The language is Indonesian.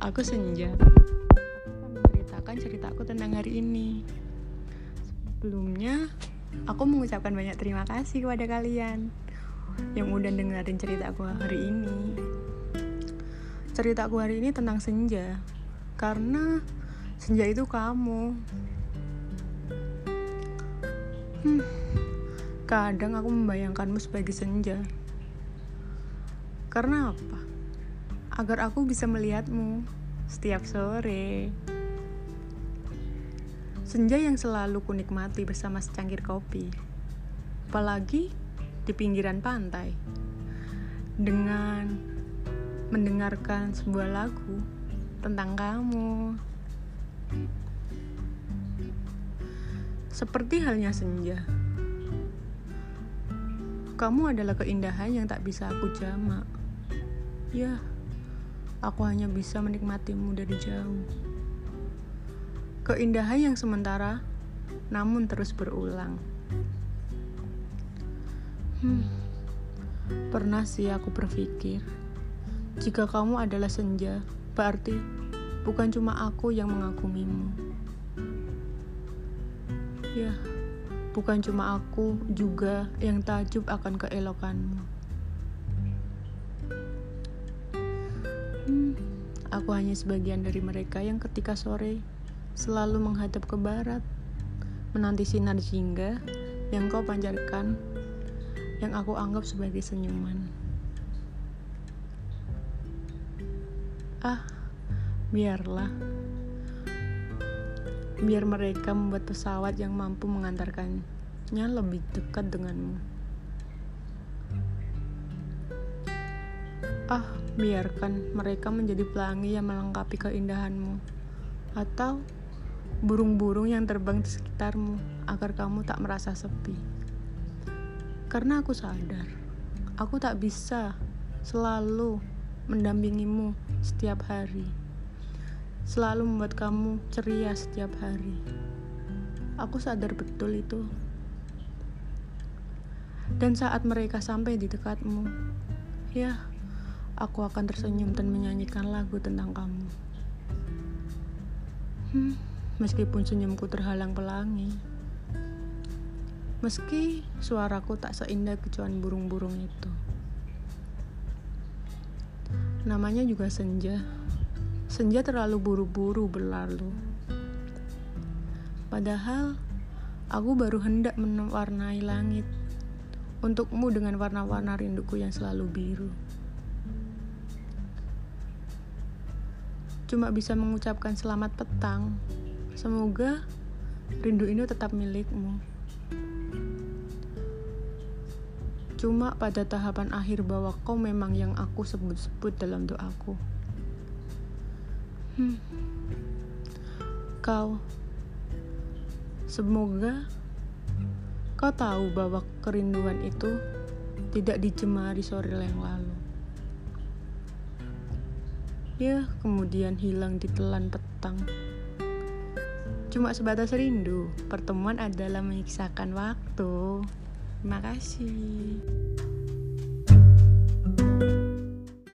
aku Senja. Aku akan menceritakan ceritaku tentang hari ini. Sebelumnya, aku mengucapkan banyak terima kasih kepada kalian yang udah dengerin ceritaku hari ini. Ceritaku hari ini tentang Senja, karena Senja itu kamu. Hmm, kadang aku membayangkanmu sebagai Senja. Karena apa? Agar aku bisa melihatmu setiap sore. Senja yang selalu kunikmati bersama secangkir kopi. Apalagi di pinggiran pantai. Dengan mendengarkan sebuah lagu tentang kamu. Seperti halnya senja. Kamu adalah keindahan yang tak bisa aku jamak. Ya, aku hanya bisa menikmatimu dari jauh. Keindahan yang sementara, namun terus berulang. Hmm, pernah sih aku berpikir, jika kamu adalah senja, berarti bukan cuma aku yang mengagumimu. Ya, bukan cuma aku juga yang takjub akan keelokanmu. Hmm, aku hanya sebagian dari mereka yang ketika sore selalu menghadap ke barat, menanti sinar jingga yang kau pancarkan, yang aku anggap sebagai senyuman. Ah, biarlah. Biar mereka membuat pesawat yang mampu mengantarkannya lebih dekat denganmu. Ah, biarkan mereka menjadi pelangi yang melengkapi keindahanmu. Atau burung-burung yang terbang di sekitarmu agar kamu tak merasa sepi. Karena aku sadar, aku tak bisa selalu mendampingimu setiap hari. Selalu membuat kamu ceria setiap hari. Aku sadar betul itu. Dan saat mereka sampai di dekatmu, ya, aku akan tersenyum dan menyanyikan lagu tentang kamu. Hmm, meskipun senyumku terhalang pelangi, meski suaraku tak seindah kecuan burung-burung itu. Namanya juga senja. Senja terlalu buru-buru berlalu. Padahal aku baru hendak mewarnai langit untukmu dengan warna-warna rinduku yang selalu biru. Cuma bisa mengucapkan selamat petang. Semoga rindu ini tetap milikmu. Cuma pada tahapan akhir bahwa kau memang yang aku sebut-sebut dalam doaku. Hmm. Kau, semoga kau tahu bahwa kerinduan itu tidak dijemari sore yang lalu. Ya, kemudian hilang di telan petang. Cuma sebatas rindu, pertemuan adalah menyiksakan waktu. Terima kasih.